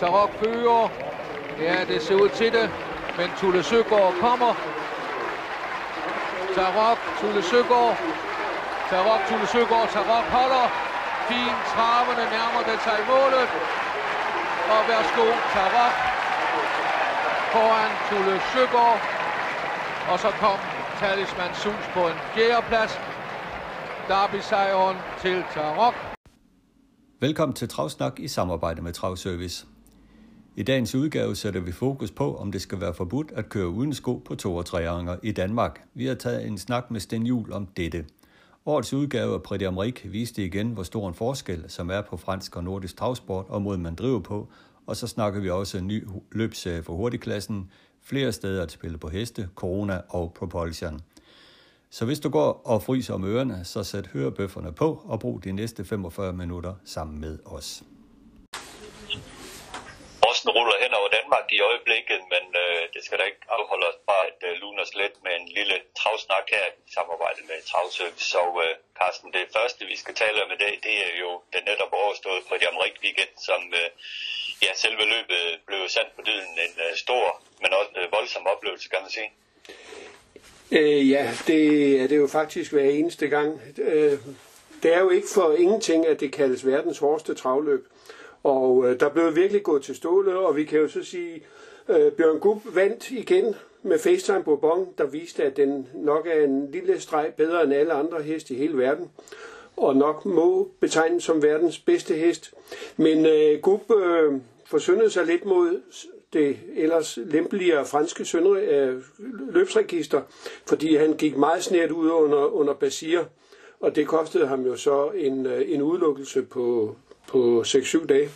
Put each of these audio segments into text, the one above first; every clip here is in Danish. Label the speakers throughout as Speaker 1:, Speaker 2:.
Speaker 1: Tarok fører. Ja, det ser ud til det. Men Tulle Søgaard kommer. Tarok, Tulle Søgaard. Tarok, Tulle Søgaard. Tarok holder. Fint traverne nærmer det sig målet. Og værsgo, Tarok foran Tulle Søgaard. Og så kom Talisman Sus på en fjerdeplads. Derby-sejren til Tarok.
Speaker 2: Velkommen til Travsnak i samarbejde med Travservice. I dagens udgave sætter vi fokus på, om det skal være forbudt at køre uden sko på to og treanger i Danmark. Vi har taget en snak med Sten Jul om dette. Årets udgave af Pretty d'Amérique viste igen, hvor stor en forskel som er på fransk og nordisk travsport og måden man driver på, og så snakker vi også en ny løbsserie for hurtigklassen, flere steder at spille på heste, corona og propulsion. Så hvis du går og fryser om ørerne, så sæt hørebøfferne på og brug de næste 45 minutter sammen med os.
Speaker 3: Frosten ruller hen over Danmark i øjeblikket, men øh, det skal da ikke afholde os fra at øh, lune os lidt med en lille travsnak her i samarbejde med Travservice. Så øh, Carsten, det første vi skal tale om i dag, det er jo den netop overstået på Jam amerikanske weekend, som øh, ja, selve løbet blev sandt på dyden en øh, stor, men også øh, voldsom oplevelse, kan man sige.
Speaker 4: Øh, ja, det er det jo faktisk hver eneste gang. Øh, det er jo ikke for ingenting, at det kaldes verdens hårdeste travløb. Og øh, der blev virkelig gået til stålet, og vi kan jo så sige, øh, Bjørn Gub vandt igen med FaceTime Bourbon, der viste, at den nok er en lille streg bedre end alle andre heste i hele verden, og nok må betegnes som verdens bedste hest. Men øh, Gub øh, forsyndede sig lidt mod det ellers lempeligere franske søndre, øh, løbsregister, fordi han gik meget snært ud under, under Basir, og det kostede ham jo så en, øh, en udelukkelse på, på 6-7 dage.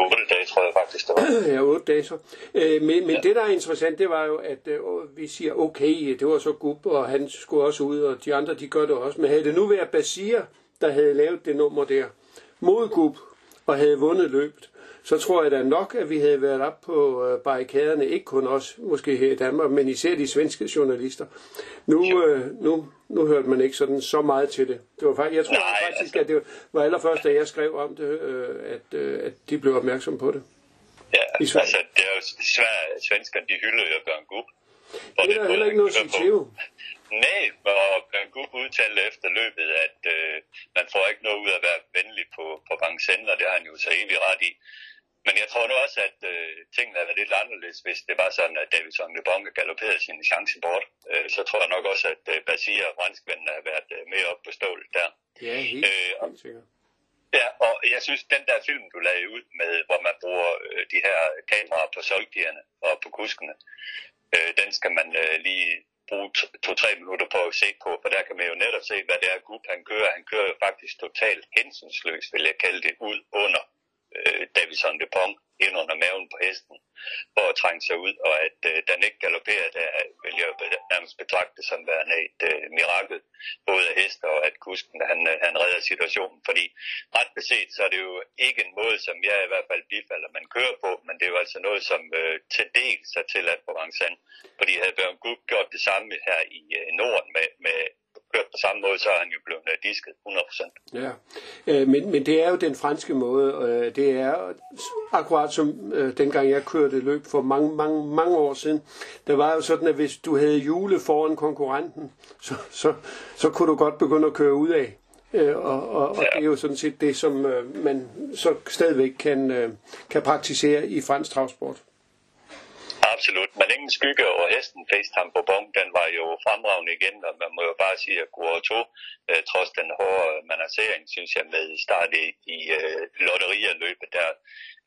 Speaker 3: 8 dage, tror jeg faktisk, det var.
Speaker 4: ja, 8 dage så. Øh, men men ja. det, der er interessant, det var jo, at øh, vi siger, okay, det var så Gub, og han skulle også ud, og de andre, de gør det også. Men havde det nu været Basir, der havde lavet det nummer der, mod Gub, og havde vundet løbet, så tror jeg da nok, at vi havde været op på øh, barrikaderne, ikke kun os, måske her i Danmark, men især de svenske journalister. Nu, øh, nu, nu hørte man ikke sådan så meget til det. det var faktisk, jeg tror Nej, faktisk, at det var allerførst, da jeg skrev om det, øh, at, at de blev opmærksom på det.
Speaker 3: Ja, altså det er jo svært, svenskerne de hylder jo Bjørn Gub.
Speaker 4: Det er der heller ikke noget at sige
Speaker 3: Nej, og Bjørn Gub udtalte efter løbet, at øh, man får ikke noget ud af at være venlig på, på Vincennes, og det har han jo så evigt ret i. Men jeg tror nu også, at øh, tingene været lidt anderledes, hvis det var sådan, at Davidson Lebonke galopperede sin chance bort. Øh, så tror jeg nok også, at øh, Basia og franskvendene har været øh, mere op på stålet der.
Speaker 4: Ja, helt, øh, og, helt sikkert.
Speaker 3: Ja, og jeg synes, den der film, du lagde ud med, hvor man bruger øh, de her kameraer på solgdierne og på kuskene, øh, den skal man øh, lige bruge to-tre minutter på at se på, for der kan man jo netop se, hvad det er, Gub han kører. Han kører jo faktisk totalt hensynsløst, vil jeg kalde det, ud under øh, Davison Dupont ind under maven på hesten for at trænge sig ud, og at øh, den ikke galopperer, der vil jeg nærmest betragte som værende et øh, mirakel, både af hester og at kusken han, øh, han redder situationen, fordi ret beset, så er det jo ikke en måde, som jeg i hvert fald bifalder, man kører på, men det er jo altså noget, som øh, til del sig til at på Vincennes, fordi havde Bjørn Gub gjort det samme her i øh, Norden med, med kørt på samme måde, så er han jo blevet øh, disket 100%.
Speaker 4: Ja, øh, men, men det er jo den franske måde. Øh, det er akkurat som øh, dengang jeg kørte løb for mange, mange, mange år siden. Der var jo sådan, at hvis du havde jule foran konkurrenten, så, så, så kunne du godt begynde at køre ud af. Øh, og, og, og ja. det er jo sådan set det, som øh, man så stadigvæk kan, øh, kan praktisere i fransk travsport.
Speaker 3: Absolut, men ingen skygge over hesten FaceTime på Bong, den var jo fremragende igen, og man må jo bare sige, at Guru 2, øh, trods den hårde øh, manasering, synes jeg, med start i, i øh, der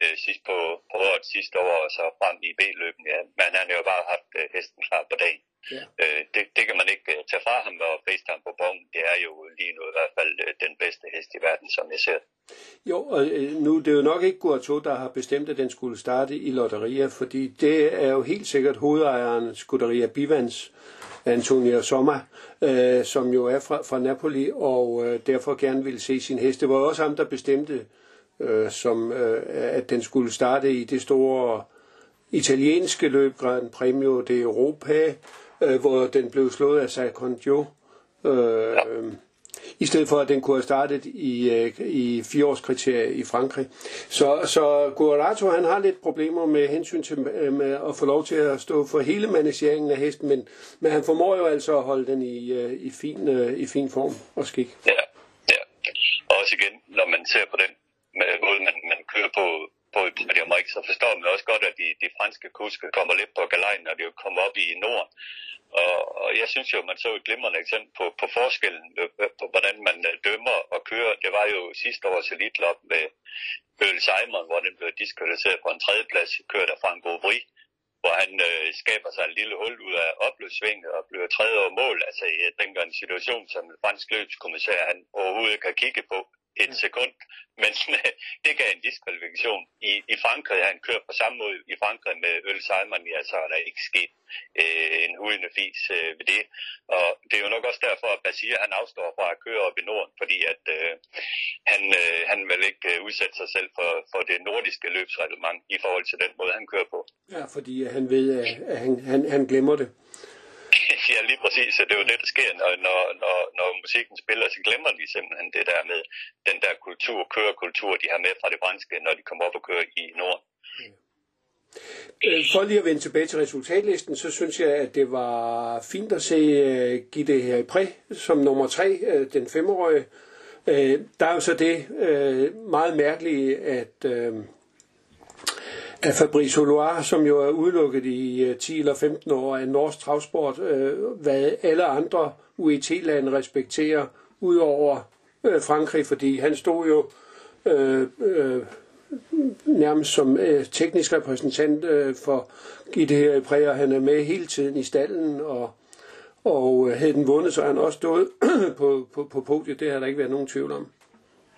Speaker 3: øh, sidst på, på året sidste år, og så frem i B-løben, ja. men han har jo bare haft øh, hesten klar på dagen. Ja. Øh, det, det kan man ikke øh, tage fra ham, og FaceTime på Bong, det er jo lige nu i hvert fald øh, den bedste hest i verden, som jeg ser.
Speaker 4: Jo, og nu det er jo nok ikke Guato, der har bestemt, at den skulle starte i lotterier, fordi det er jo helt sikkert hovedejeren Scuderia Bivans, Antonio Sommer, øh, som jo er fra, fra Napoli, og øh, derfor gerne ville se sin hest. Det var også ham, der bestemte, øh, som, øh, at den skulle starte i det store italienske løb, Grand Premio de Europa, øh, hvor den blev slået af Sacondio. Øh, i stedet for at den kunne have startet i, øh, i fireårskriteriet i Frankrig. Så, så Guarato han har lidt problemer med hensyn til øh, med at få lov til at stå for hele manageringen af hesten, men, men han formår jo altså at holde den i, øh, i, fin, i fin form og skik.
Speaker 3: Ja, ja. Og også igen, når man ser på den med måde, man, man kører på, på i Premier så forstår man også godt, at de, de franske kuske kommer lidt på galejen, når de kommer op i Norden. Og, og jeg synes jo, man så et glimrende eksempel på, på forskellen øh, øh, på, hvordan man øh, dømmer og kører. Det var jo sidste års elitlop med Øl Simon, hvor den blev diskvalificeret på en tredjeplads, kørt af Frank Aubry, hvor han øh, skaber sig et lille hul ud af opløbssvinget og bliver tredje over mål. Altså i den en situation, som en fransk løbskommissær han overhovedet kan kigge på et sekund, men det gav en diskvalifikation. I, I Frankrig har han kørt på samme måde i Frankrig med Øl Simon, ja, så er der ikke sket øh, en hudende fis øh, ved det. Og det er jo nok også derfor, at Basir han afstår fra at køre op i Norden, fordi at øh, han, øh, han vil ikke øh, udsætte sig selv for, for det nordiske løbsreglement i forhold til den måde, han kører på.
Speaker 4: Ja, fordi han ved, at han, han, han glemmer det.
Speaker 3: ja, lige præcis. Det er jo det, der sker, når, når, når, når musikken spiller, så glemmer vi simpelthen det der med den der kultur, kørekultur, de har med fra det franske, når de kommer op og kører i Norden.
Speaker 4: Øh, for lige at vende tilbage til resultatlisten, så synes jeg, at det var fint at se uh, Gitte her Præ som nummer tre, uh, den femårige. Uh, der er jo så det uh, meget mærkelige, at uh, af Fabrice Loire, som jo er udelukket i øh, 10 eller 15 år af norsk travsport, øh, hvad alle andre UET-lande respekterer, udover øh, Frankrig, fordi han stod jo øh, øh, nærmest som øh, teknisk repræsentant øh, for Gitte her Præger. Han er med hele tiden i stallen, og, og øh, havde den vundet, så han også stået på, på, på podiet. Det har der ikke været nogen tvivl om.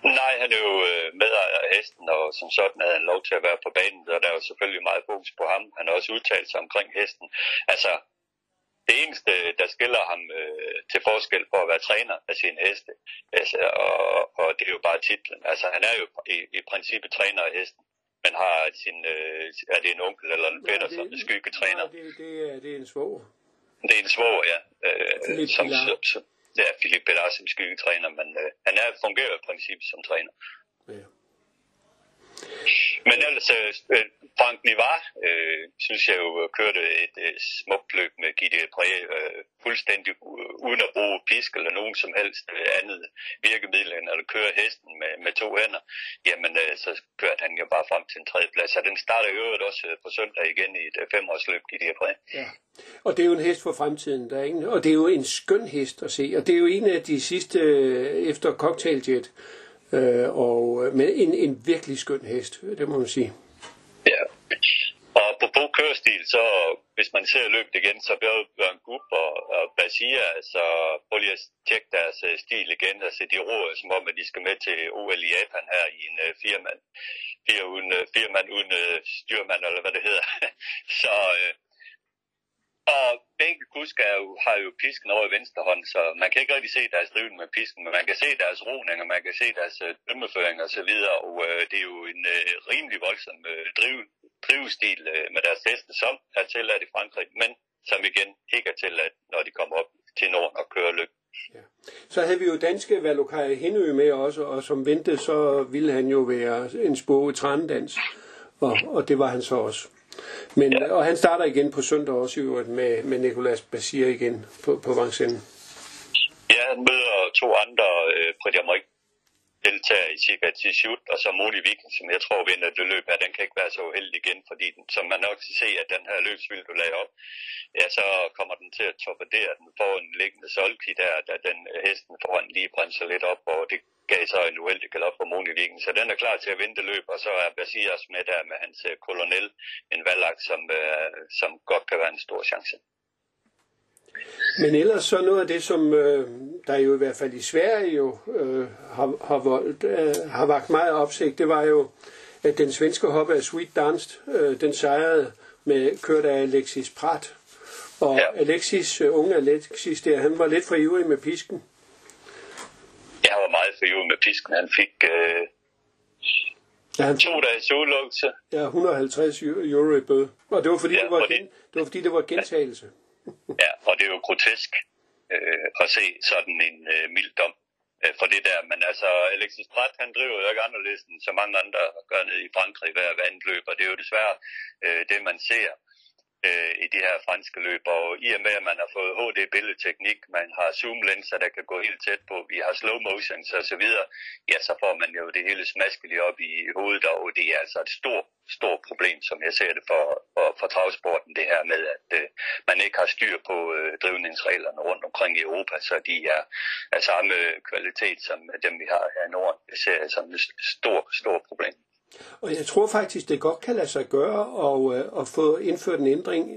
Speaker 3: Nej, han er jo øh, medejer af hesten, og som sådan havde han lov til at være på banen, og der er jo selvfølgelig meget fokus på ham. Han har også udtalt sig omkring hesten. Altså, det eneste, der skiller ham øh, til forskel for at være træner af sine heste, altså, og, og det er jo bare titlen. Altså, han er jo i, i princippet træner af hesten, men har sin, øh, er det en onkel eller en fætter, som er skyggetræner?
Speaker 4: Nej, det, det, er, det er en svog.
Speaker 3: Det er en svog, ja. Øh, som, som, det er Philip Bedar som skyggetræner, men øh, han er fungerer i princippet som træner. Ja. Men ellers, øh, øh, Frank Nivar, øh, synes jeg jo kørte et øh, smukt løb med Gitte Præge, øh, fuldstændig uden at bruge pisk eller nogen som helst øh, andet virkemiddel end at køre hesten med, med to hænder. Jamen, øh, så kørte han jo bare frem til en tredje plads. Og den starter jo også øh, på søndag igen i et øh, femårsløb, Gitte Præge. Ja.
Speaker 4: Og det er jo en hest for fremtiden, der er ingen, og det er jo en skøn hest at se, og det er jo en af de sidste øh, efter Cocktail Jet, Øh, og med en, en virkelig skøn hest, det må man sige.
Speaker 3: Ja. Og på på kørestil, så hvis man ser løbet igen, så bliver Bjørn Gub og, og Basia, så prøv lige at tjekke deres øh, stil igen. Altså de roer, som om, at de skal med til OL i Japan her i en øh, uh, firmand. Fire uden, øh, uh, firmand uden uh, styrmand, eller hvad det hedder. så uh, og begge kusker har jo pisken over i venstre hånd, så man kan ikke rigtig se deres drivende med pisken, men man kan se deres roning, og man kan se deres øh, dømmeføring og så videre, og øh, det er jo en øh, rimelig voldsom øh, driv, drivstil øh, med deres heste, som er tilladt i Frankrig, men som igen ikke er tilladt, når de kommer op til Norden og kører løb. Ja.
Speaker 4: Så havde vi jo danske Valokaj Henø med også, og som ventede, så ville han jo være en spåge trænedans, og, og det var han så også. Men, ja. Og han starter igen på søndag også i øvrigt med, med Nicolas Basir igen på, på Vincennes.
Speaker 3: Ja, han møder to andre øh, Prix deltager i cirka til shoot, og så Moni Viking, som jeg tror vinder det løb her, den kan ikke være så uheldig igen, fordi den, som man nok kan se, at den her løbsvild, du lagde op, ja, så kommer den til at torpedere den foran liggende solki der, da den øh, hesten foran lige bremser lidt op, og det gav så en uheldig galop for Moni Viking, så den er klar til at vinde løb, og så er Basias med der med hans øh, kolonel, en valg, som, øh, som godt kan være en stor chance.
Speaker 4: Men ellers så noget af det, som øh, der jo i hvert fald i Sverige jo øh, har, har, voldt, øh, har vagt meget opsigt, det var jo, at den svenske hoppe af Sweet Dance, øh, den sejrede med kørt af Alexis Prat. Og ja. Alexis, øh, unge Alexis der, han var lidt for ivrig med pisken.
Speaker 3: Ja, han var meget for ivrig med pisken. Han fik øh, ja, han, to dages udelukkelse.
Speaker 4: Ja, 150 euro i bøde. Og det var fordi, ja, det, var fordi... Gen, det var fordi det var gentagelse.
Speaker 3: Ja, og det er jo grotesk øh, at se sådan en øh, mild dom øh, for det der. Men altså, Alexis Pratt, han driver jo ikke anderledes end så mange andre gør nede i Frankrig hver vandløb, og det er jo desværre øh, det, man ser øh, i de her franske løb. Og i og med, at man har fået HD-billedteknik, man har zoomlinser, der kan gå helt tæt på, vi har slow motions og så videre, ja, så får man jo det hele smaskeligt op i hovedet, og det er altså et stort, stort problem, som jeg ser det for, for, for travsporten, det her med, at øh, man ikke har styr på øh, drivningsreglerne rundt omkring i Europa, så de er af samme kvalitet som dem, vi har her i Norden. Det ser jeg som et stort, stort problem.
Speaker 4: Og jeg tror faktisk, det godt kan lade sig gøre og, øh, at få indført en ændring.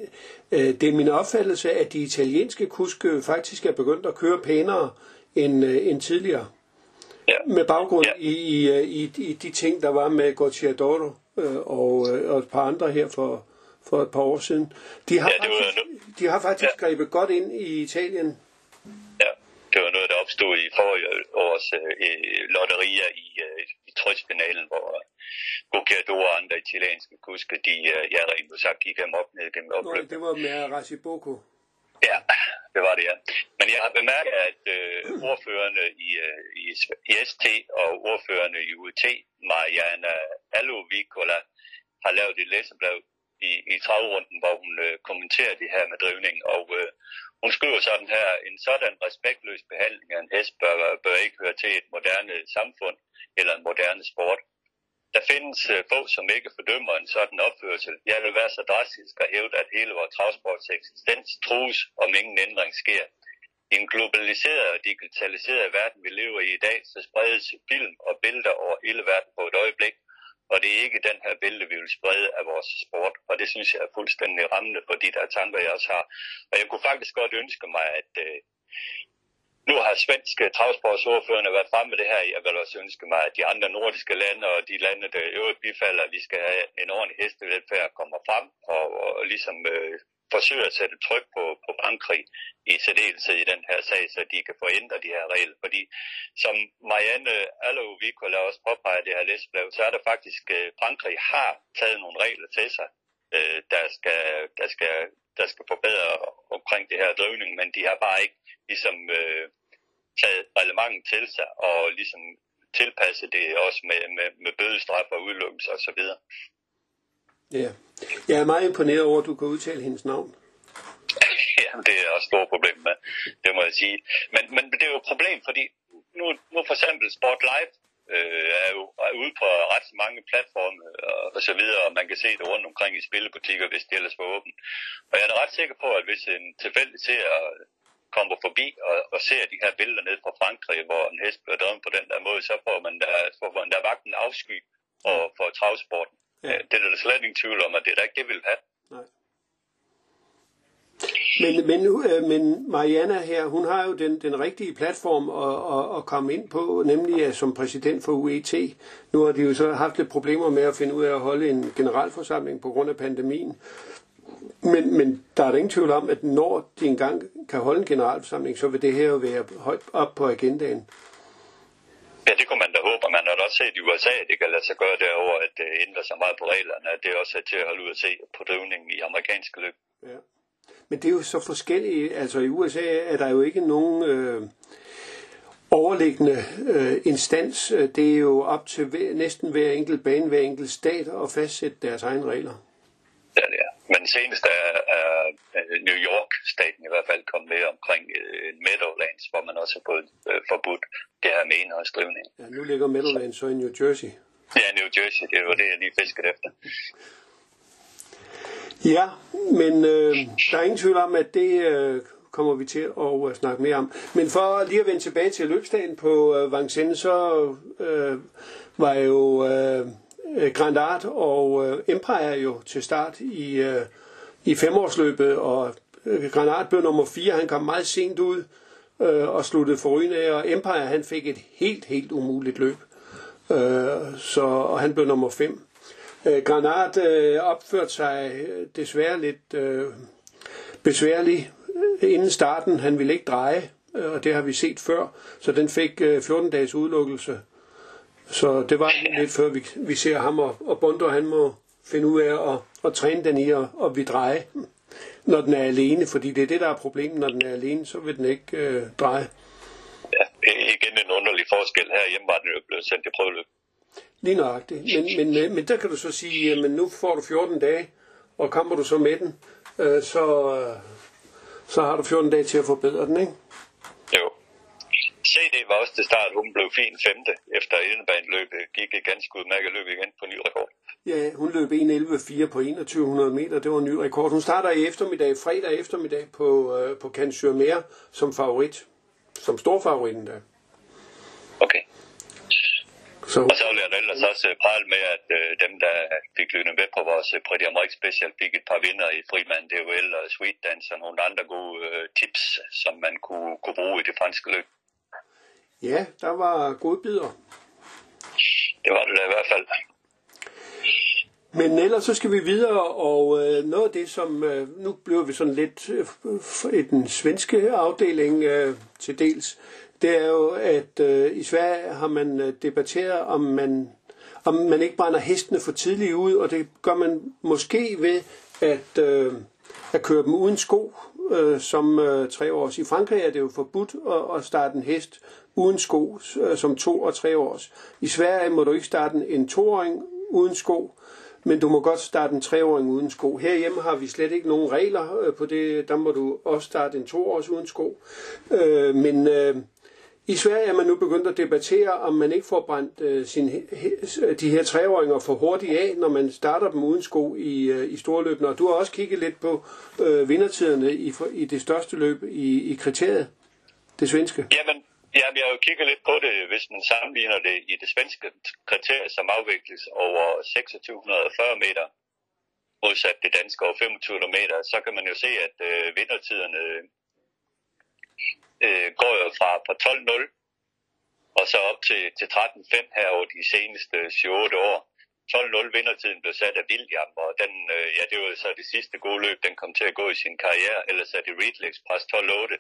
Speaker 4: Øh, det er min opfattelse, at de italienske kuske faktisk er begyndt at køre pænere end, øh, end tidligere. Ja. Med baggrund ja. i, i, i, i de ting, der var med Gocciadoro og, og et par andre her for, for et par år siden. De har ja, faktisk, de har faktisk ja. grebet godt ind i Italien.
Speaker 3: Ja, det var noget, der opstod i forrige års øh, lotterier i, øh, i trøstfinalen, hvor Gocciador og andre italienske kuske, de, øh, ja, rent sagt, gik dem op ned gennem opløbet.
Speaker 4: det var med Rasiboko.
Speaker 3: Ja, det var det, ja. Men jeg har bemærket, at øh, ordførende i, øh, i, i ST og ordførende i UT, Mariana Allovikola, har lavet et læsebrev i, i travrunden, hvor hun øh, kommenterer det her med drivning, og øh, hun skriver sådan her, en sådan respektløs behandling af en hest bør, bør ikke høre til et moderne samfund eller en moderne sport. Der findes øh, uh, få, som ikke fordømmer en sådan opførsel. Jeg vil være så drastisk at hævde, at hele vores travsports eksistens trues, om ingen ændring sker. I en globaliseret og digitaliseret verden, vi lever i i dag, så spredes film og billeder over hele verden på et øjeblik, og det er ikke den her billede, vi vil sprede af vores sport, og det synes jeg er fuldstændig rammende for de der tanker, jeg også har. Og jeg kunne faktisk godt ønske mig, at øh, nu har svenske travsportsordførende været fremme med det her. Jeg vil også ønske mig, at de andre nordiske lande og de lande, der i øvrigt bifalder, at vi skal have en ordentlig hestevelfærd, kommer frem og, og ligesom øh, forsøger at sætte tryk på, på Frankrig i særdeleshed i den her sag, så de kan forændre de her regler. Fordi som Marianne Allo Vikola også påpeger det her læsebrev, så er der faktisk, øh, Frankrig har taget nogle regler til sig, øh, der, skal, der, skal, der skal forbedre omkring det her drivning, men de har bare ikke ligesom øh, taget relevanten til sig og ligesom tilpasse det også med, med, med bødestraf og udelukkelse og så videre.
Speaker 4: Ja, jeg er meget imponeret over, at du kan udtale hendes navn.
Speaker 3: ja, det er også et stort problem med, det må jeg sige. Men, men det er jo et problem, fordi nu, nu for eksempel Sport Live øh, er jo er ude på ret mange platforme og, og så videre, og man kan se det rundt omkring i spillebutikker, hvis det ellers var åbent. Og jeg er ret sikker på, at hvis en tilfældig ser kommer forbi og, og ser de her billeder ned fra Frankrig, hvor en hest bliver drevet på den der måde, så får man der, får man der vagt en afsky for, for travsporten. Ja. Det er der slet ingen tvivl om, at det er da ikke det, vi vil have. Nej.
Speaker 4: Men, men, øh, men Mariana her, hun har jo den, den rigtige platform at, at, at komme ind på, nemlig at som præsident for UET. Nu har de jo så haft lidt problemer med at finde ud af at holde en generalforsamling på grund af pandemien. Men, men der er der ingen tvivl om, at når de engang kan holde en generalforsamling, så vil det her jo være højt op på agendaen.
Speaker 3: Ja, det kunne man da håbe, man har da også set i USA, at det kan lade sig gøre derovre, at det ændrer sig meget på reglerne, at det også er til at holde ud at se på drivningen i amerikanske løb. Ja.
Speaker 4: Men det er jo så forskelligt. Altså i USA er der jo ikke nogen øh, overliggende øh, instans. Det er jo op til hver, næsten hver enkelt bane, hver enkelt stat at fastsætte deres egne regler.
Speaker 3: Ja, det er. Er, New York-staten i hvert fald kommet med omkring uh, Meadowlands, hvor man også har fået uh, forbudt det her med indholdsdrivning.
Speaker 4: Ja, nu ligger Meadowlands så i New Jersey.
Speaker 3: Ja, New Jersey, det var det, jeg lige fiskede efter.
Speaker 4: Ja, men øh, der er ingen tvivl om, at det øh, kommer vi til at uh, snakke mere om. Men for lige at vende tilbage til løbsdagen på øh, Vincennes, så øh, var jo øh, Øh, Grand Art og øh, Empire jo til start i, øh, i femårsløbet, og øh, Grand Art blev nummer 4, han kom meget sent ud øh, og sluttede for af, og Empire han fik et helt, helt umuligt løb, øh, så, og han blev nummer 5. Øh, Granat øh, opførte sig desværre lidt øh, besværligt inden starten. Han ville ikke dreje, og det har vi set før, så den fik øh, 14 dages udelukkelse. Så det var lidt før vi, vi ser ham, og, og Bondo han må finde ud af at, at træne den i at, at vi dreje, når den er alene, fordi det er det, der er problemet. Når den er alene, så vil den ikke øh, dreje.
Speaker 3: Ja, igen en underlig forskel. Her hjemme var den jo blevet sendt til prøveløb.
Speaker 4: Lige nøjagtigt. Men, men, øh, men der kan du så sige, at nu får du 14 dage, og kommer du så med den, øh, så, øh, så har du 14 dage til at forbedre den, ikke?
Speaker 3: Jo. CD var også til start. Hun blev fin femte efter indebaneløbet. Gik et ganske udmærket løb igen på ny rekord.
Speaker 4: Ja, hun løb 1.11.4 på 2100 meter. Det var en ny rekord. Hun starter i eftermiddag, fredag eftermiddag på, øh, på Cannes sur som favorit. Som stor favoritten der.
Speaker 3: Okay.
Speaker 4: Så,
Speaker 3: Og så vil jeg ellers også øh, prale med, at øh, dem, der fik lyttet med på vores øh, Pretty Amerik Special, fik et par vinder i Frimand DOL og Sweet Dance og nogle andre gode øh, tips, som man kunne, kunne bruge i det franske løb.
Speaker 4: Ja, der var gode bidder.
Speaker 3: Det var det da i hvert fald.
Speaker 4: Men ellers så skal vi videre, og øh, noget af det, som øh, nu bliver vi sådan lidt øh, i den svenske afdeling øh, til dels, det er jo, at øh, i Sverige har man øh, debatteret, om man, om man ikke brænder hestene for tidligt ud, og det gør man måske ved at, øh, at køre dem uden sko, øh, som øh, tre års. I Frankrig er det jo forbudt at, at starte en hest uden sko, øh, som to og tre års. I Sverige må du ikke starte en toåring uden sko, men du må godt starte en treåring uden sko. Herhjemme har vi slet ikke nogen regler øh, på det. Der må du også starte en toårs uden sko. Øh, men øh, i Sverige er man nu begyndt at debattere, om man ikke får brændt øh, sin, de her treåringer for hurtigt af, når man starter dem uden sko i, øh, i storløbene. Og du har også kigget lidt på øh, vindertiderne i, i det største løb i, i kriteriet, det svenske.
Speaker 3: Jamen, ja, vi har jo kigget lidt på det, hvis man sammenligner det i det svenske kriterie, som afvikles over 2640 meter, modsat det danske over 2500 meter, så kan man jo se, at øh, vindertiderne øh, går jo fra, fra 12-0 og så op til, til 13-5 her over de seneste 7-8 år. 12-0 vindertiden blev sat af William, og den, øh, ja, det var så det sidste gode løb, den kom til at gå i sin karriere. Ellers er det Ridley Express 12-8,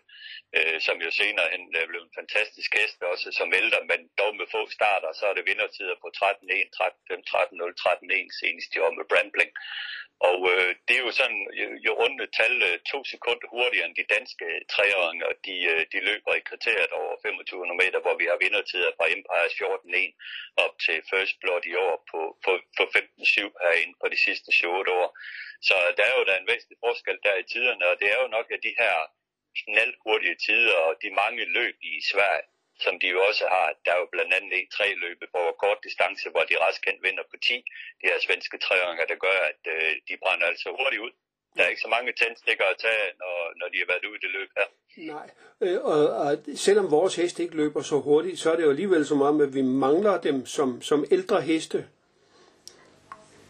Speaker 3: øh, som jo senere hen øh, blev en fantastisk hest, også som ældre, men dog med få starter, så er det vindertider på 13-1, 13-5, 13-0, 13-1 senest i år med Brandbling. Og øh, det er jo sådan, jo, runde tal øh, to sekunder hurtigere end de danske træåringer, de, øh, de løber i kriteriet over 25 meter, hvor vi har vindertider fra Empires 14-1 op til First Blood i år på, på, på 15-7 herinde på de sidste 7 år. Så der er jo der en væsentlig forskel der i tiderne, og det er jo nok, at de her knaldhurtige tider og de mange løb i Sverige, som de jo også har. Der er jo blandt andet tre løbe på kort distance, hvor de raskendt vinder på 10. De her svenske træåringer, der gør, at øh, de brænder altså hurtigt ud. Der er ikke så mange tændstikker at tage, når, når de har været ude i det løb her.
Speaker 4: Nej, øh, og, og selvom vores heste ikke løber så hurtigt, så er det jo alligevel som om, at vi mangler dem som, som ældre heste.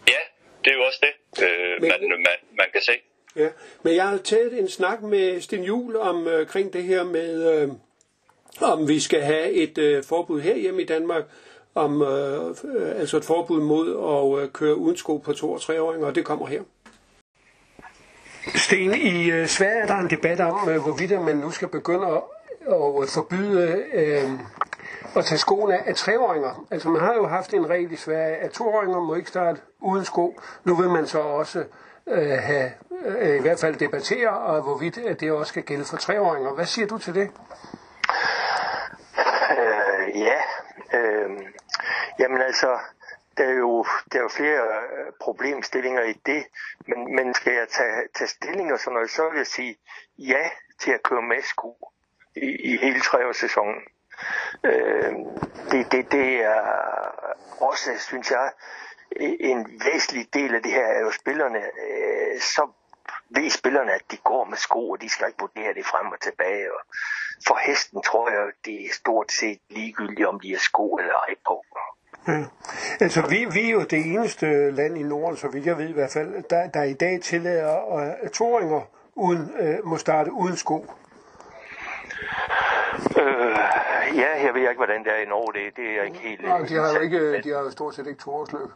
Speaker 3: Ja, det er jo også det, øh,
Speaker 4: Men-
Speaker 3: man, man, man kan se.
Speaker 4: Ja, men jeg har taget en snak med Sten Juhl om øh, det her med, øh, om vi skal have et øh, forbud herhjemme i Danmark, om øh, øh, altså et forbud mod at øh, køre uden sko på to og treåringer, og det kommer her. Sten, i øh, Sverige er der en debat om, øh, hvorvidt man nu skal begynde at, at øh, forbyde øh, at tage skoene af treåringer. Altså man har jo haft en regel i Sverige, at toåringer må ikke starte uden sko. Nu vil man så også øh, have, øh, i hvert fald debattere, og hvorvidt at det også skal gælde for treåringer. Hvad siger du til det?
Speaker 5: Ja, øh, jamen altså, der er jo, der er jo flere øh, problemstillinger i det, men, men skal jeg tage, tage stilling og sådan noget, så vil jeg sige ja til at køre med sko i, i hele treårssæsonen. Øh, det, det, det er også, synes jeg, en væsentlig del af det her er jo spillerne, øh, så ved spillerne, at de går med sko, og de skal ikke vurdere det frem og tilbage. Og for hesten tror jeg, det er stort set ligegyldigt, om de er sko eller ej på.
Speaker 4: Ja. Altså, vi, vi er jo det eneste land i Norden, så vidt jeg ved i hvert fald, der, der i dag tillader, at toåringer uden, øh, må starte uden sko.
Speaker 5: Øh, ja, jeg ved ikke, hvordan det er i Norge. Det, det er jeg ikke helt...
Speaker 4: Nej, de har jo, ikke, de har jo stort set ikke toårsløb.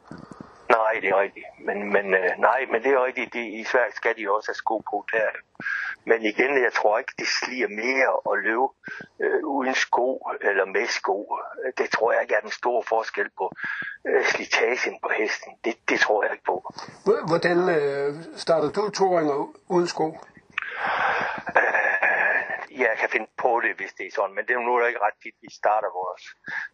Speaker 5: Nej, det er rigtigt. Men, men, øh, nej, men det er rigtigt. Det, I Sverige skal de også have sko på der. Men igen, jeg tror ikke, det sliger mere at løbe øh, uden sko eller med sko. Det tror jeg ikke er den store forskel på øh, slitagen på hesten. Det, det tror jeg ikke på.
Speaker 4: Hvordan øh, starter du toåringer uden sko?
Speaker 5: Øh, ja, kan finde på det, hvis det er sådan. Men det er nu ikke ret tit, vi starter vores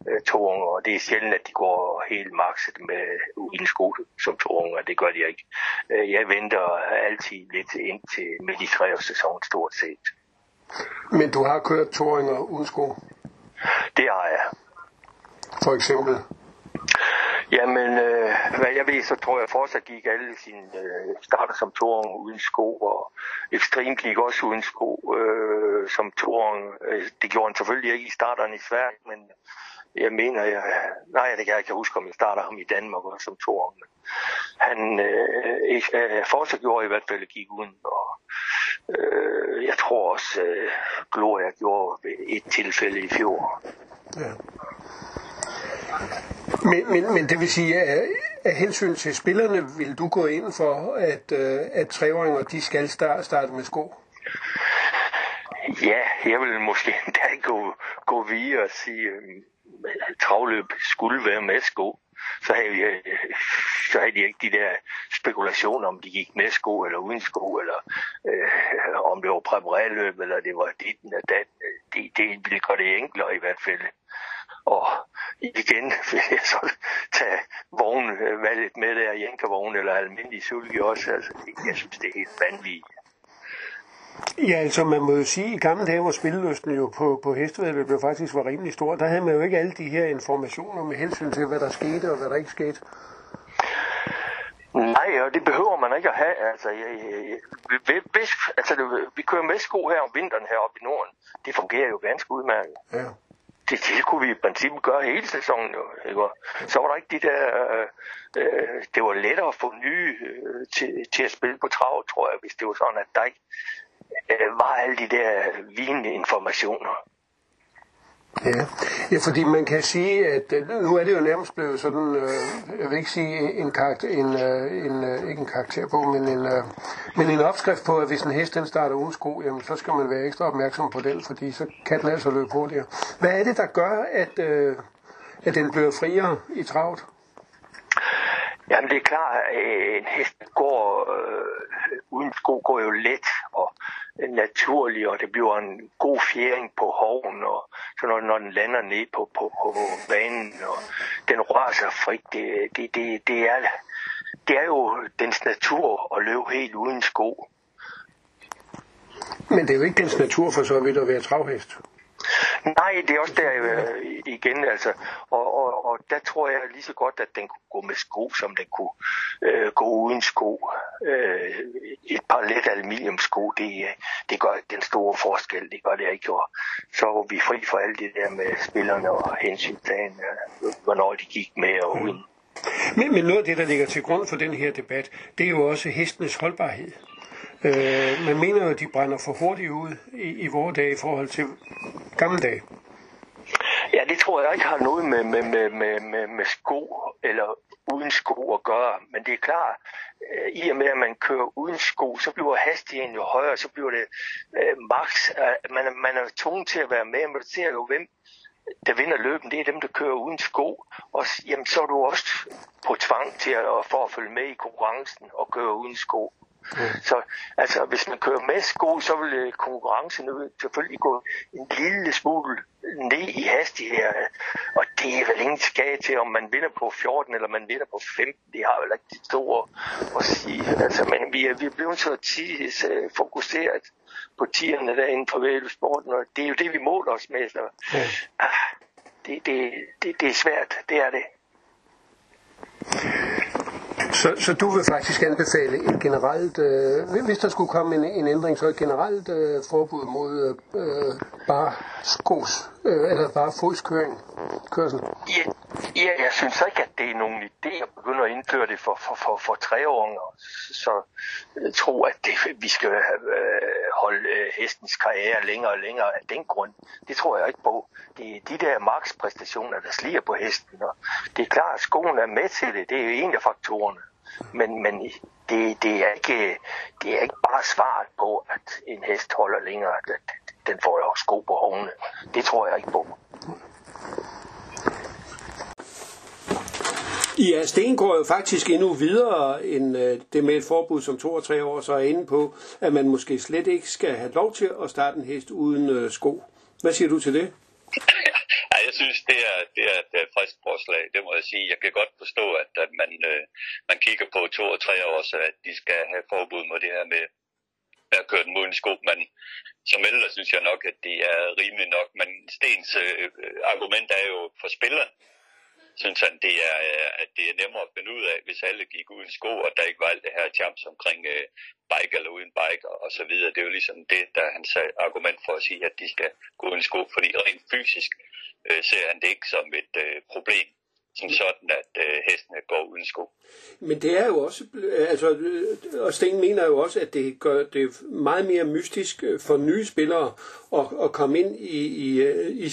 Speaker 5: øh, torunger, og det er sjældent, at de går helt makset med uden sko som torunger. Det gør de ikke. Øh, jeg venter altid lidt ind til midt i sæson stort set.
Speaker 4: Men du har kørt toringer uden sko?
Speaker 5: Det har jeg.
Speaker 4: For eksempel?
Speaker 5: Jamen, øh, hvad jeg ved, så tror jeg fortsat gik alle sine øh, starter som toren uden sko, og Extreme gik også uden sko øh, som toren. Øh, det gjorde han selvfølgelig ikke i starteren i Sverige, men jeg mener, jeg, nej, det kan jeg ikke huske, om jeg starter ham i Danmark også som toren. Men han øh, øh, fortsat gjorde i hvert fald gik uden, og øh, jeg tror også, øh, Gloria gjorde et tilfælde i fjor. Ja.
Speaker 4: Men, men, men det vil sige, at af hensyn til spillerne, vil du gå ind for, at, øh, at treåringer de skal starte, starte med sko?
Speaker 5: Ja, jeg vil måske endda gå, gå videre og sige, at travløb skulle være med sko. Så havde, vi, så havde de ikke de der spekulationer, om de gik med sko eller uden sko, eller øh, om det var præparerløb, eller det var dit eller dat. Det, det ville gøre det enklere i hvert fald. Og igen vil jeg så tage vognvalget øh, med der, jænkevogn eller almindelig sulke også. Altså, jeg synes, det er helt vanvittigt.
Speaker 4: Ja, altså man må jo sige, at i gamle dage, hvor spillelysten jo på, på hestevedløbet faktisk var rimelig stor, der havde man jo ikke alle de her informationer med hensyn til, hvad der skete og hvad der ikke skete.
Speaker 5: Nej, og det behøver man ikke at have. Altså, jeg, jeg, hvis, altså vi kører med sko her om vinteren heroppe i Norden. Det fungerer jo ganske udmærket. Ja det, det kunne vi i princippet gøre hele sæsonen. Jo, ikke? Så var der ikke de der... Øh, øh, det var lettere at få nye øh, til, til at spille på trav, tror jeg, hvis det var sådan, at der ikke øh, var alle de der vinende informationer.
Speaker 4: Ja. ja, fordi man kan sige, at øh, nu er det jo nærmest blevet sådan, øh, jeg vil ikke sige en karakter, en, øh, en, øh, ikke en karakter på, men en, øh, men en opskrift på, at hvis en hest den starter uden sko, jamen så skal man være ekstra opmærksom på den, fordi så kan den altså løbe hurtigere. Hvad er det, der gør, at, øh, at den bliver friere i travlt?
Speaker 5: Jamen det er klart, at en hest går øh, uden sko går jo let og naturlig, og det bliver en god fjering på hoven, og så når, når den lander ned på, på, på banen, og den rører sig frit, det, det, det, det, er, det er jo dens natur at løbe helt uden sko.
Speaker 4: Men det er jo ikke dens natur for så vidt at være travhest.
Speaker 5: Nej, det er også der øh, igen, altså. Og, og, og der tror jeg lige så godt, at den kunne gå med sko, som den kunne øh, gå uden sko. Øh, et par let aluminiumsko, det, det gør den store forskel, det gør det ikke. Og så var vi fri for alt det der med spillerne og hensyntagen, øh, hvornår de gik med og uden.
Speaker 4: Men, men noget af det, der ligger til grund for den her debat, det er jo også hestenes holdbarhed. Øh, man mener jo, at de brænder for hurtigt ud i, i vores dage i forhold til gamle dage.
Speaker 5: Ja, det tror jeg ikke har noget med, med, med, med, med, med sko eller uden sko at gøre. Men det er klart, øh, i og med at man kører uden sko, så bliver hastigheden jo højere, så bliver det øh, max. Øh, man, man er tvunget til at være med, men du ser jo, hvem der vinder løben, det er dem, der kører uden sko. Og jamen, så er du også på tvang til at, for at følge med i konkurrencen og køre uden sko. Mm. Så altså, hvis man kører med sko, så vil øh, konkurrencen selvfølgelig gå en lille smule ned i hastighed. Og det er vel ingen skade til, om man vinder på 14 eller man vinder på 15. Det har vel ikke det store at sige. Altså, men vi er, vi er blevet så tids uh, fokuseret på tierne derinde på sporten, og det er jo det, vi måler os med. Så, mm. ah, det, det, det, det er svært, det er det.
Speaker 4: Så, så du vil faktisk anbefale et generelt, øh, hvis der skulle komme en, en ændring, så et generelt øh, forbud mod øh, øh bare skos, øh, eller bare fodskøring, kørsel?
Speaker 5: Ja, ja, jeg synes ikke, at det er nogen idé at begynde at indføre det for, for, for, for treåringer. Så øh, jeg tror, at det, vi skal øh, holde øh, hestens karriere længere og længere af den grund. Det tror jeg ikke på. Det er de der markspræstationer, der sliger på hesten. Og det er klart, at skoen er med til det. Det er jo en af faktorerne. Men, men det, det, er ikke, det er ikke bare svaret på, at en hest holder længere. Den får jo sko på hovene. Det tror jeg ikke på.
Speaker 4: Ja, Sten går jo faktisk endnu videre end øh, det med et forbud, som to og tre år så er inde på, at man måske slet ikke skal have lov til at starte en hest uden øh, sko. Hvad siger du til det?
Speaker 3: Ja, jeg synes, det er, det er et frisk forslag, det må jeg sige. Jeg kan godt forstå, at, at man, øh, man kigger på to og tre år, så at de skal have forbud mod det her med at køre den uden sko, men som ældre synes jeg nok, at det er rimeligt nok. Men Stens øh, øh argument er jo for spilleren, synes han, det er, øh, at det er nemmere at finde ud af, hvis alle gik uden sko, og der ikke var alt det her jams omkring øh, bike eller uden bike og, og så videre. Det er jo ligesom det, der er hans argument for at sige, at de skal gå uden sko, fordi rent fysisk øh, ser han det ikke som et øh, problem som sådan, at øh, hestene går uden sko.
Speaker 4: Men det er jo også, øh, altså, øh, og Sten mener jo også, at det gør det meget mere mystisk for nye spillere at, at komme ind i, i,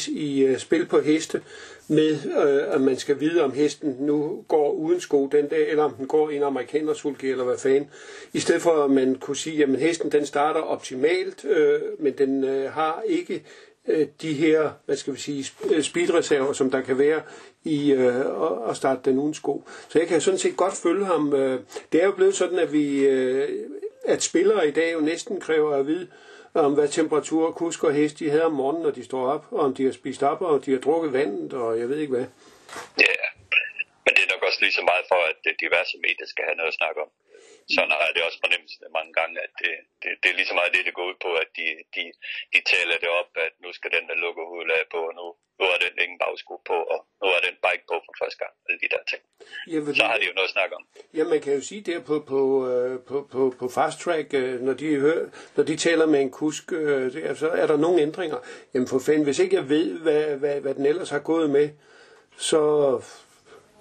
Speaker 4: i, i spil på heste, med øh, at man skal vide, om hesten nu går uden sko den dag, eller om den går i en amerikanersulke, eller hvad fanden. I stedet for, at man kunne sige, at hesten den starter optimalt, øh, men den øh, har ikke øh, de her, hvad skal vi sige, øh, speedreserver, som der kan være i øh, at starte den uden sko. Så jeg kan sådan set godt følge ham. Øh. Det er jo blevet sådan, at vi, øh, at spillere i dag jo næsten kræver at vide, om hvad temperatur kusk og hest de havde om morgenen, når de står op, og om de har spist op, og de har drukket vandet, og jeg ved ikke hvad.
Speaker 3: Ja, men det er nok også lige så meget for, at diverse medier skal have noget at snakke om sådan har jeg det også fornemmelsen mange gange, at det, det, det er lige så meget det, det går ud på, at de, de, de taler det op, at nu skal den der lukke hovedet på, og nu, nu er den ingen bagsko på, og nu er den bike på for første gang, alle de der ting. Ja, så har de jo noget at snakke om.
Speaker 4: Ja, man kan jo sige der på, på, øh, på, på, på fast track, øh, når de, hører, når de taler med en kusk, øh, så er der nogle ændringer. Jamen for fanden, hvis ikke jeg ved, hvad, hvad, hvad den ellers har gået med, så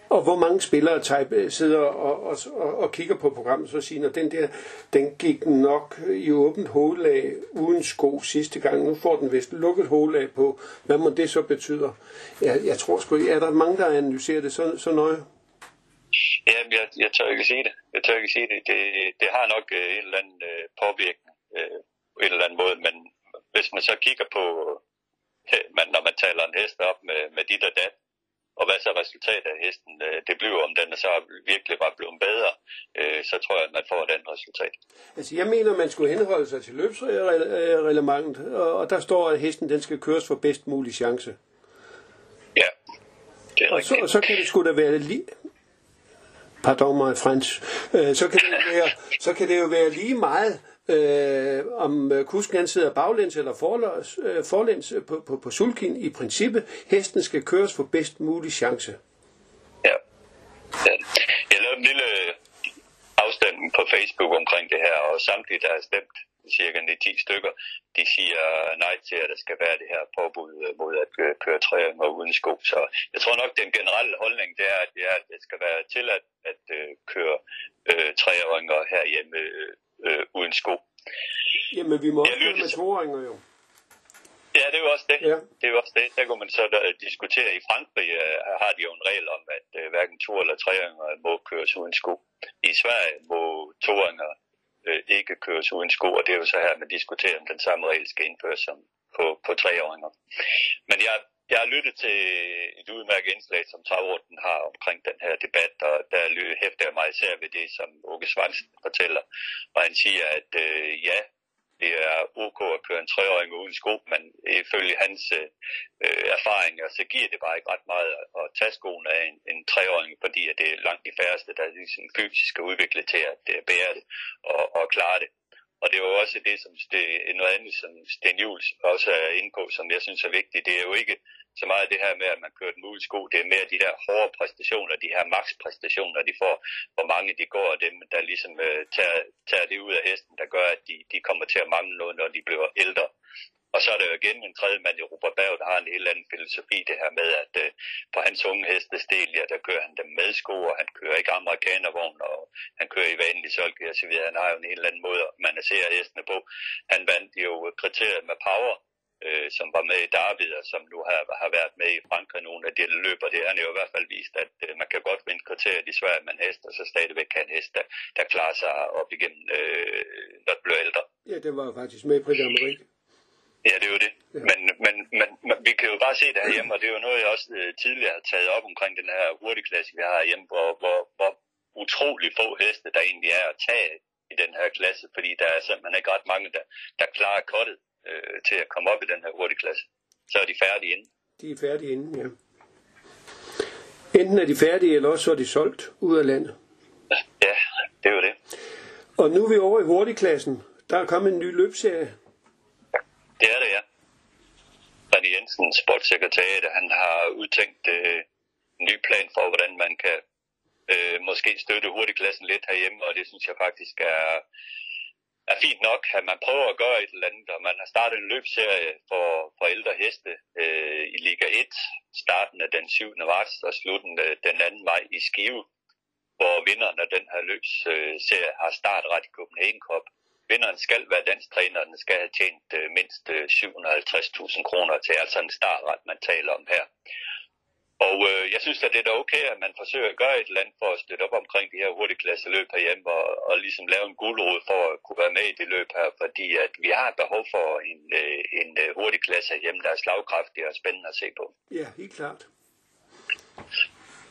Speaker 4: og hvor mange spillere type, øh, sidder og, og, og, og kigger på programmet, så siger, at den der, den gik nok i åbent hovedlag uden sko sidste gang. Nu får den vist lukket hovedlag på. Hvad må det så betyder? Jeg, jeg tror sgu, er der mange, der analyserer det så, så nøje?
Speaker 3: Ja, jeg, jeg tør ikke sige det. Jeg tør ikke sige det. Det, det har nok øh, en eller anden øh, påvirkning uh, på en eller anden måde, men hvis man så kigger på, man, når man taler en hest op med, med dit og dat, og hvad så resultatet af hesten øh, det bliver, om den så virkelig var blevet bedre, øh, så tror jeg, at man får den resultat.
Speaker 4: Altså jeg mener, man skulle henholde sig til løbsreglementet, og der står, at hesten den skal køres for bedst mulig chance.
Speaker 3: Ja,
Speaker 4: det er og så, og så kan det sgu da være lige... Pardon mig, Frans. Øh, så, kan det være, så kan det jo være lige meget, øh, om øh, kusken han sidder baglæns eller øh, forlæns, øh, forlæns på, på, på sulkin i princippet. Hesten skal køres for bedst mulig chance.
Speaker 3: Ja. ja. Jeg lavede en lille øh, afstemning på Facebook omkring det her, og samtlige, der har stemt, cirka 10 stykker, de siger nej til, at der skal være det her påbud mod at køre træer uden sko. Så jeg tror nok, den generelle holdning, det er, at det, er, at det skal være tilladt at, at køre øh, træeringer herhjemme øh, uden sko.
Speaker 4: Jamen, vi må også med toåringer jo.
Speaker 3: Ja, det er jo også det. Ja. Det er jo også det. Der kunne man så der, diskutere. I Frankrig uh, har de jo en regel om, at uh, hverken to eller treåringer må køres uden sko. I Sverige må toåringer uh, ikke køres uden sko, og det er jo så her, man diskuterer, om den samme regel skal indføres som på, på treåringer. Men jeg jeg har lyttet til et udmærket indslag, som Travrunden har omkring den her debat, og der hæfter jeg mig især ved det, som Åke Svansen fortæller. hvor han siger, at øh, ja, det er ok at køre en treårig uden sko, men ifølge hans øh, erfaringer, så giver det bare ikke ret meget at tage skoene af en, en treåring, fordi at det er langt de færreste, der er ligesom fysisk er udviklet til at øh, bære det og, og klare det. Og det er jo også det, som det, noget andet, som Sten Jules også er inde på, som jeg synes er vigtigt. Det er jo ikke så meget det her med, at man kører den ud sko. Det er mere de der hårde præstationer, de her makspræstationer, de får, hvor mange de går, af dem, der ligesom uh, tager, tager det ud af hesten, der gør, at de, de kommer til at mangle noget, når de bliver ældre. Og så er der jo igen en tredje mand i Robert Berg, der har en helt anden filosofi, det her med, at øh, på hans unge hestestel, ja, der kører han dem med sko, og han kører ikke amerikanervogn, og han kører i vanlig solg, og så videre. Han har jo en helt anden måde at managere hestene på. Han vandt jo kriteriet med power, øh, som var med i David, og som nu har, har været med i Frankrig nogle af de løber. Det har jo i hvert fald vist, at øh, man kan godt vinde kriteriet i Sverige men hester hest, og så stadigvæk kan en hest, der, der klarer sig op igennem, øh, når det bliver ældre.
Speaker 4: Ja, det var faktisk med i Prix
Speaker 3: Ja, det er jo det. Ja. Men, men, men, men vi kan jo bare se det herhjemme, og det er jo noget, jeg også øh, tidligere har taget op omkring den her hurtigklasse, vi har herhjemme, hvor, hvor, hvor utrolig få heste, der egentlig er at tage i den her klasse, fordi der er simpelthen ikke ret mange, der, der klarer kottet øh, til at komme op i den her hurtigklasse. Så er de færdige inden.
Speaker 4: De er færdige inden, ja. Enten er de færdige, eller også er de solgt ud af landet.
Speaker 3: Ja, det er jo det.
Speaker 4: Og nu er vi over i hurtigklassen. Der er kommet en ny løbserie.
Speaker 3: Det er det, ja. René Jensen, sportssekretariat, han har udtænkt øh, en ny plan for, hvordan man kan øh, måske støtte hurtigklassen lidt herhjemme, og det synes jeg faktisk er, er fint nok, at man prøver at gøre et eller andet, og man har startet en løbserie for, for ældre heste øh, i Liga 1, starten af den 7. marts og slutten den 2. maj i Skive, hvor vinderen af den her løbsserie øh, har startret i Copenhagen Cup. Vinderen skal være dansk træner, og den skal have tjent øh, mindst øh, 750.000 kroner til, altså en startret, man taler om her. Og øh, jeg synes, at det er da okay, at man forsøger at gøre et eller andet for at støtte op omkring de her hurtigklasse løb herhjemme, og, og ligesom lave en guldråd for at kunne være med i det løb her, fordi at vi har behov for en, øh, en øh, hurtigklasse herhjemme, der er slagkraftig og spændende at se på.
Speaker 4: Ja, helt klart.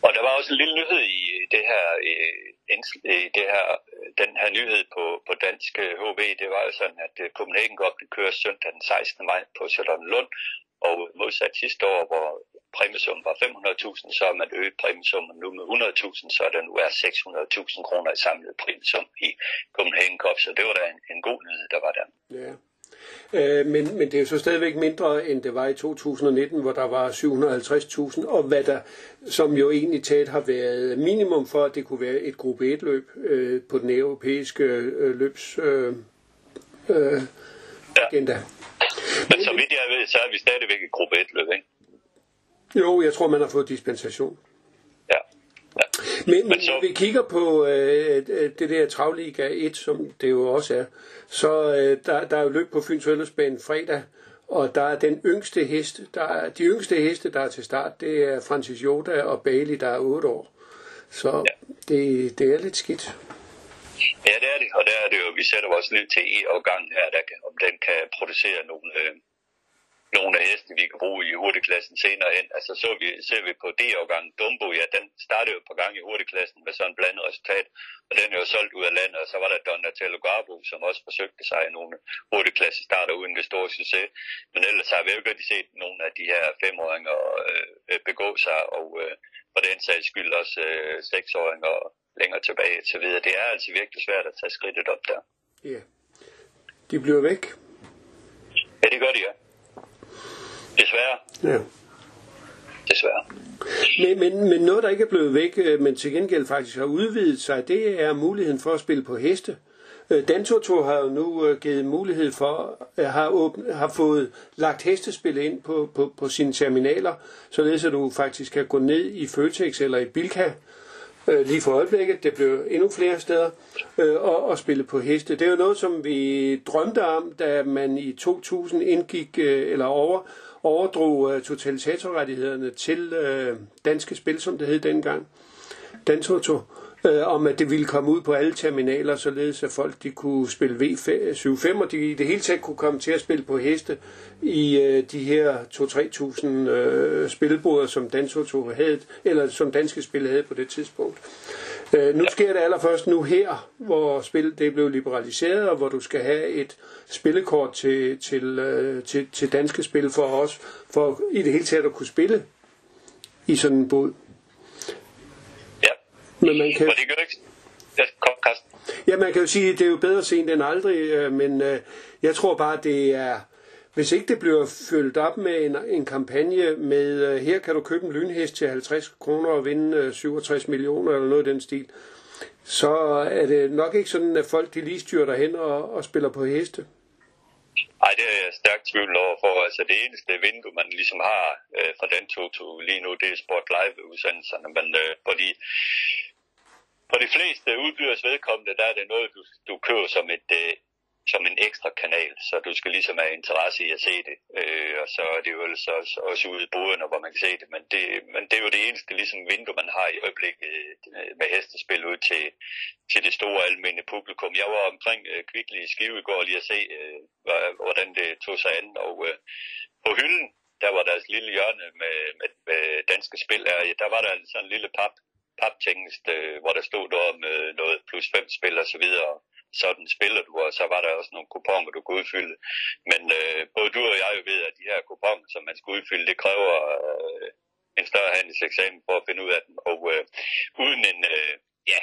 Speaker 3: Og der var også en lille nyhed i det her, i det her den her nyhed på, på dansk øh, HV. Det var jo sådan, at øh, Copenhagen Cup kører søndag den 16. maj på Charlottenlund, og modsat sidste år, hvor præmiesummen var 500.000, så er man øget præmiesummen nu med 100.000, så der nu er 600.000 kroner i samlet præmiesum i Copenhagen Cup, så det var da en, en god nyhed, der var der.
Speaker 4: Ja. Øh, men, men det er jo så stadigvæk mindre, end det var i 2019, hvor der var 750.000, og hvad der, som jo egentlig taget har været minimum for, at det kunne være et gruppe 1-løb øh, på den europæiske øh, løbs øh, øh, agenda. Ja.
Speaker 3: Men så vidt jeg ved, så er vi stadigvæk et gruppe 1-løb, ikke?
Speaker 4: Jo, jeg tror, man har fået dispensation. Men, Men så... når vi kigger på øh, det der Travliga 1, som det jo også er, så øh, der, der er jo løb på Fyns Fællesbane fredag, og der er den yngste hest, der er, de yngste heste, der er til start, det er Francis Yoda og Bailey, der er 8 år. Så ja. det, det er lidt skidt.
Speaker 3: Ja, det er det, og der er det jo, vi sætter vores lid til E-afgangen her, der kan, om den kan producere nogle, øh, nogle af heste, vi kan bruge i hurtigklassen senere hen. Altså så vi, ser vi på D-årgangen Dumbo, ja, den startede jo på gang i hurtigklassen med sådan en blandet resultat, og den er jo solgt ud af landet, og så var der Donatello Garbo, som også forsøgte sig i nogle hurtigklasse starter uden det store succes. Men ellers har vi jo ikke set nogle af de her femåringer øh, begå sig, og øh, for den sags skyld også øh, seksåringer længere tilbage til videre. Det er altså virkelig svært at tage skridtet op der.
Speaker 4: Ja. De bliver væk.
Speaker 3: Ja, det gør de, ja. Desværre.
Speaker 4: Ja.
Speaker 3: Desværre.
Speaker 4: Men, men, men noget, der ikke er blevet væk, øh, men til gengæld faktisk har udvidet sig, det er muligheden for at spille på heste. Øh, Dantoto har jo nu øh, givet mulighed for, at har, åbent, har fået lagt hestespil ind på, på, på sine terminaler, således at du faktisk kan gå ned i Føtex eller i Bilka, lige for øjeblikket, det blev endnu flere steder, og, og spille på heste. Det er jo noget, som vi drømte om, da man i 2000 indgik, eller over, overdrog øh, totalisatorrettighederne til øh, Danske Spil, som det hed dengang, Dantoto, øh, om at det ville komme ud på alle terminaler, således at folk de kunne spille V75, og de i det hele taget kunne komme til at spille på heste i øh, de her 2-3.000 øh, spilboder, som Dansoto havde, eller som Danske Spil havde på det tidspunkt. Øh, nu sker det allerførst nu her, hvor spil det blev liberaliseret, og hvor du skal have et spillekort til, til, øh, til, til danske spil for os, for i det hele taget at kunne spille i sådan en båd.
Speaker 3: Men man kan... det gør ikke. Carsten.
Speaker 4: Ja, man kan jo sige, at det er jo bedre sent end aldrig, øh, men øh, jeg tror bare, det er, hvis ikke det bliver fyldt op med en, en kampagne med, her kan du købe en lynhest til 50 kroner og vinde 67 millioner eller noget i den stil, så er det nok ikke sådan, at folk de lige styrer derhen og, og spiller på heste.
Speaker 3: Nej, det er jeg stærkt tvivl over for. Altså det eneste vindue, man ligesom har øh, fra den Toto lige nu, det er Sport Live-udsendelserne. Men øh, på, for de fleste udbyders vedkommende, der er det noget, du, du køber som et, øh, som en ekstra kanal, så du skal ligesom have interesse i at se det. Øh, og så er det jo så også, også ude i boderne, hvor man kan se det. Men det, men det er jo det eneste ligesom, vindue, man har i øjeblikket øh, med hestespil ud til, til det store almindelige publikum. Jeg var omkring øh, Kvickly i Skive i går lige at se, øh, hvordan det tog sig an. Og øh, på hylden, der var deres lille hjørne med, med, med danske spil. Der var der sådan en lille pap, paptingest, øh, hvor der stod der med noget plus fem spil og så videre sådan spiller du, og så var der også nogle kuponer, du kunne udfylde. Men øh, både du og jeg jo ved, at de her kuponer, som man skal udfylde, det kræver øh, en større handelseksamen for at finde ud af dem. Og øh, uden en, øh, ja,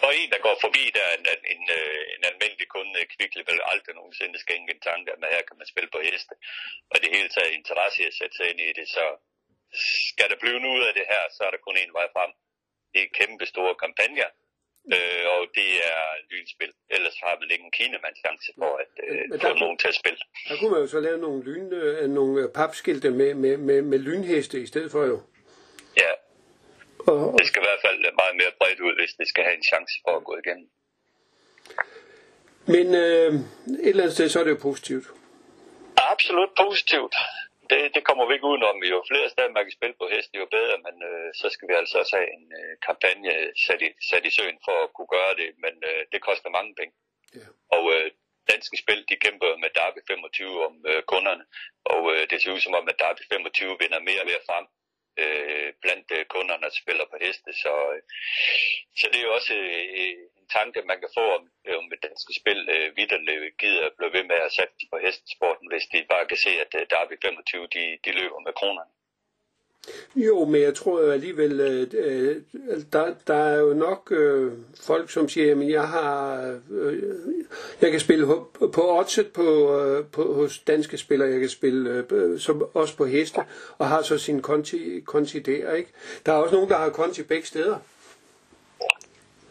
Speaker 3: for en, der går forbi der, en, en, en, øh, en almindelig kunde kvikle vil aldrig nogensinde skænke en tanke, at her kan man spille på heste. Og det hele taget interesse i at sætte sig ind i det, så skal der blive noget af det her, så er der kun en vej frem. Det er kæmpe store kampagner, Øh, og det er lynspil. Ellers har man ikke en kinemand chance for at øh, få nogen til at spille.
Speaker 4: Der kunne man jo så lave nogle, lyn, øh, nogle øh, papskilte med, med, med, med lynheste i stedet for jo.
Speaker 3: Ja. Og, det skal i hvert fald meget mere bredt ud, hvis det skal have en chance for at gå igennem.
Speaker 4: Men øh, et eller andet sted, så er det jo positivt.
Speaker 3: Absolut positivt det, det kommer vi ikke udenom. Jo flere steder man kan spille på hest, jo bedre, men øh, så skal vi altså også have en øh, kampagne sat i, sat i søen for at kunne gøre det, men øh, det koster mange penge. Ja. Og øh, danske spil, de kæmper med Derby 25 om øh, kunderne, og øh, det ser ud som om, at Derby 25 vinder mere og mere frem øh, blandt øh, kunderne, der spiller på heste. Så, øh, så det er jo også øh, en tanke, man kan få om, øh, om et dansk spil øh, vidderligt gider at blive ved med at sætte på hestesporten, hvis de bare kan se, at øh, Derby 25 de, de løber med kronerne.
Speaker 4: Jo, men jeg tror alligevel, øh, øh, der, der er jo nok øh, folk, som siger, at jeg har, øh, jeg kan spille på oddset på, øh, på, hos danske spillere, jeg kan spille øh, som, også på heste, og har så sin konti, konti der, ikke? Der er også nogen, der har konti begge steder.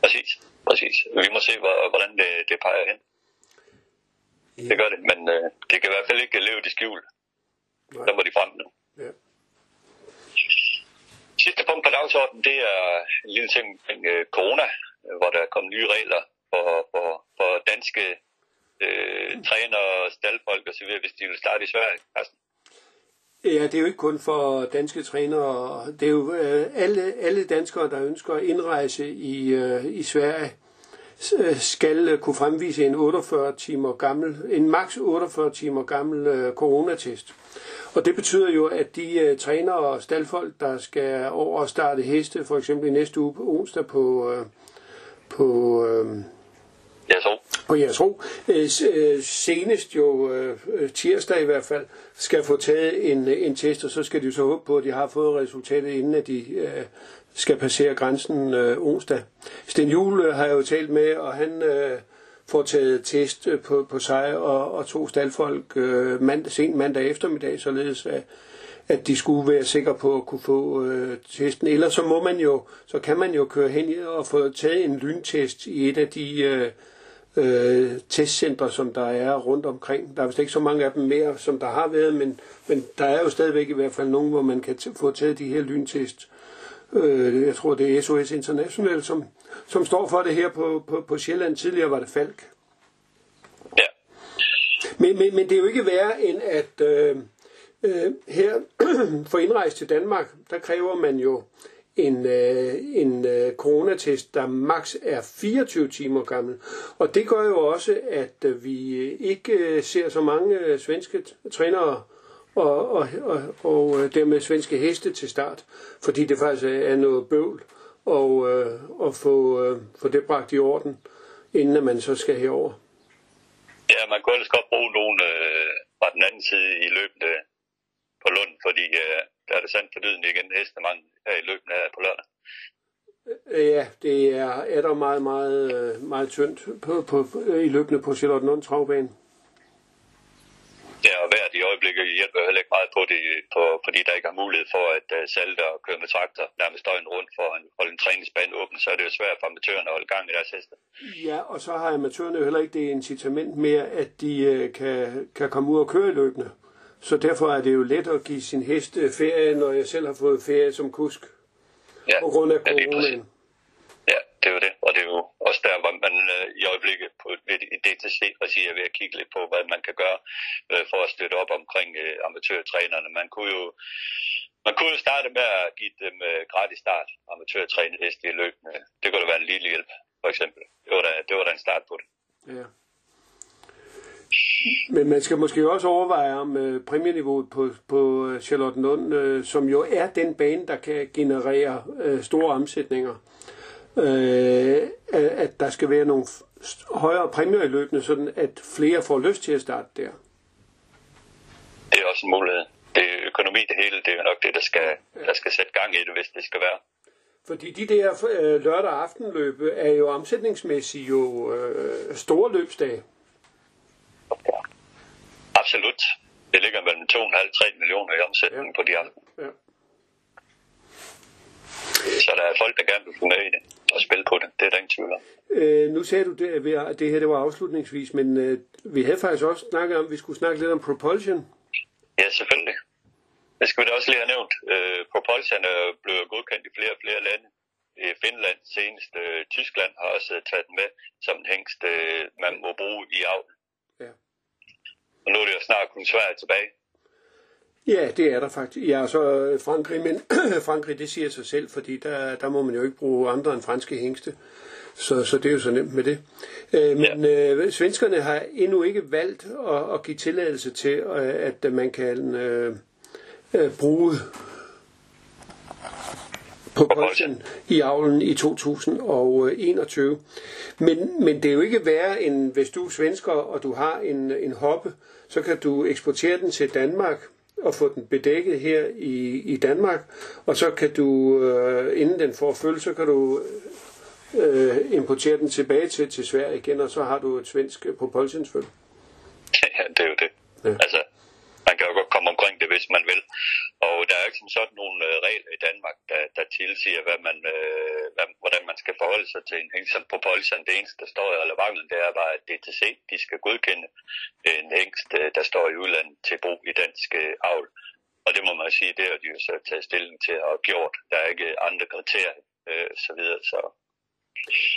Speaker 3: Præcis, præcis. Vi må se, hvordan det, det peger hen. Ja. Det gør det, men øh, det kan i hvert fald ikke leve det skjul. Der må de frem nu. Ja. Sidste punkt på dagsordenen, det er en lille ting omkring øh, corona, hvor der er kommet nye regler for, for, for danske øh, trænere, staldfolk osv., hvis de vil starte i Sverige, Carsten.
Speaker 4: Ja, det er jo ikke kun for danske trænere. Det er jo øh, alle, alle danskere, der ønsker at indrejse i, øh, i Sverige, øh, skal øh, kunne fremvise en 48 timer gammel, en maks 48 timer gammel øh, coronatest. Og det betyder jo, at de øh, trænere og staldfolk, der skal over og starte heste, for eksempel i næste uge på onsdag på, øh, på øh, ja
Speaker 3: Jersro.
Speaker 4: På jeres øh, ro, øh, senest jo øh, tirsdag i hvert fald, skal få taget en, en test, og så skal de så håbe på, at de har fået resultatet, inden at de skal passere grænsen onsdag. Sten Juhl har jeg jo talt med, og han... Får taget test på, på sig og, og to staldfolk mand, sent mandag eftermiddag, således at, at de skulle være sikre på at kunne få øh, testen. Ellers så må man jo, så kan man jo køre hen og få taget en lyntest i et af de øh, øh, testcentre, som der er rundt omkring. Der er vist ikke så mange af dem mere, som der har været, men, men der er jo stadigvæk i hvert fald nogen, hvor man kan få taget de her lyntest. Øh, jeg tror, det er SOS International, som, som står for det her på, på, på Sjælland. Tidligere var det Falk.
Speaker 3: Ja.
Speaker 4: Men, men, men det er jo ikke værre end, at øh, øh, her for indrejse til Danmark, der kræver man jo en, øh, en øh, coronatest, der maks er 24 timer gammel. Og det gør jo også, at øh, vi ikke øh, ser så mange øh, svenske trænere og, og, og, og øh, dermed svenske heste til start, fordi det faktisk er noget bøvl og, øh, og få, øh, få det bragt i orden, inden man så skal herover.
Speaker 3: Ja, man kunne ellers godt bruge nogen øh, fra den anden side i løbet øh, på Lund, fordi øh, der er det sandt for lyden igen hestemanden her i løbet af på lørdag.
Speaker 4: Øh, ja, det er, er der meget, meget, meget tyndt på, på, i løbende på Charlotte Travbane.
Speaker 3: Ja, og vejret i øjeblikket hjælper heller ikke meget på det, på, fordi der ikke har mulighed for at uh, salte og køre med traktor nærmest døgn rundt for at holde en træningsbane åben, så er det jo svært for amatørerne at holde gang i deres heste.
Speaker 4: Ja, og så har amatørerne jo heller ikke det incitament mere, at de uh, kan, kan komme ud og køre i løbende. Så derfor er det jo let at give sin hest ferie, når jeg selv har fået ferie som kusk. Ja, på grund af coronaen.
Speaker 3: Ja, det er jo det. Og det er jo også der, hvor man øh, i øjeblikket på et, et DTC kigge lidt på, hvad man kan gøre øh, for at støtte op omkring øh, amatørtrænerne. Man kunne jo man kunne jo starte med at give dem øh, gratis start, amatørtræne heste i løbende. Det kunne da være en lille hjælp, for eksempel. Det var da, det var da en start på det.
Speaker 4: Ja. Men man skal måske også overveje om øh, præmieniveauet på, på Charlottenlund, øh, som jo er den bane, der kan generere øh, store omsætninger, øh, at der skal være nogle højere præmier i løbende, sådan at flere får lyst til at starte der.
Speaker 3: Det er også en mulighed. Det er økonomi det hele, det er nok det, der skal, der skal sætte gang i det, hvis det skal være.
Speaker 4: Fordi de der øh, lørdag aftenløb er jo omsætningsmæssigt jo øh, store løbsdage.
Speaker 3: Absolut. Det ligger mellem 2,5-3 millioner i omsætning ja. på de aften. Ja. Så der er folk, der gerne vil få med i det og spille på det. Det er der ingen tvivl om.
Speaker 4: Øh, nu sagde du, det, at det her det var afslutningsvis, men øh, vi havde faktisk også snakket om, at vi skulle snakke lidt om propulsion.
Speaker 3: Ja, selvfølgelig. Det skal vi da også lige have nævnt. Øh, propulsion er blevet godkendt i flere og flere lande. I Finland senest. Øh, Tyskland har også taget den med som en hængst, øh, man må bruge i avl. Og nu er det jo snart kun Sverige tilbage.
Speaker 4: Ja, det er der faktisk. Ja, så Frankrig, men Frankrig, det siger sig selv, fordi der, der må man jo ikke bruge andre end franske hængste. Så, så det er jo så nemt med det. Øh, men ja. øh, svenskerne har endnu ikke valgt at, at give tilladelse til, øh, at man kan øh, øh, bruge propulsion i avlen i 2021. Men, men det er jo ikke værre end hvis du er svensker, og du har en, en hoppe, så kan du eksportere den til Danmark og få den bedækket her i, i Danmark, og så kan du, øh, inden den får følge, så kan du øh, importere den tilbage til, til Sverige igen, og så har du et svensk propulsionsfølge.
Speaker 3: Ja, det er jo det. Ja. Altså, man kan jo komme omkring det, hvis man vil. Og der er jo ikke som sådan nogle øh, regler i Danmark, der, der tilsiger, hvad man, øh, hvad, hvordan man skal forholde sig til en hængst På propulsion. Det eneste, der står i relevanten, det er bare, at DTC de skal godkende en hængst, øh, der står i udlandet til brug i dansk øh, avl. Og det må man sige, det har de jo så taget stilling til og gjort. Der er ikke andre kriterier, øh, så videre. Så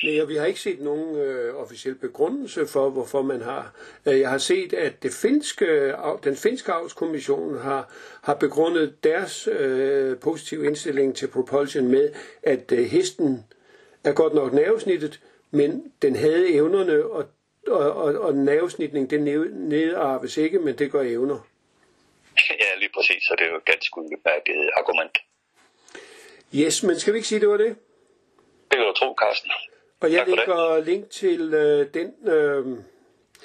Speaker 4: Nej, og vi har ikke set nogen øh, officiel begrundelse for, hvorfor man har. Øh, jeg har set, at det finske, den finske avlskommission har, har begrundet deres øh, positive indstilling til propulsion med, at øh, hesten er godt nok nervesnittet, men den havde evnerne, og, og, og, og nervesnitning, den nedarves ikke, men det gør evner.
Speaker 3: Ja, lige præcis, så det er jo et ganske udmærket argument.
Speaker 4: Yes, men skal vi ikke sige, det var det?
Speaker 3: Det vil du tro, Carsten.
Speaker 4: Og jeg lægger link til øh, den... Øh,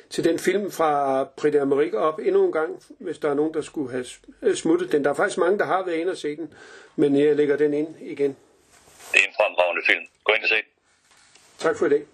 Speaker 4: til den film fra Prix d'Amérique op endnu en gang, hvis der er nogen, der skulle have smuttet den. Der er faktisk mange, der har været inde og se den, men jeg lægger den ind igen.
Speaker 3: Det er en fremragende film. Gå ind og se
Speaker 4: Tak for det.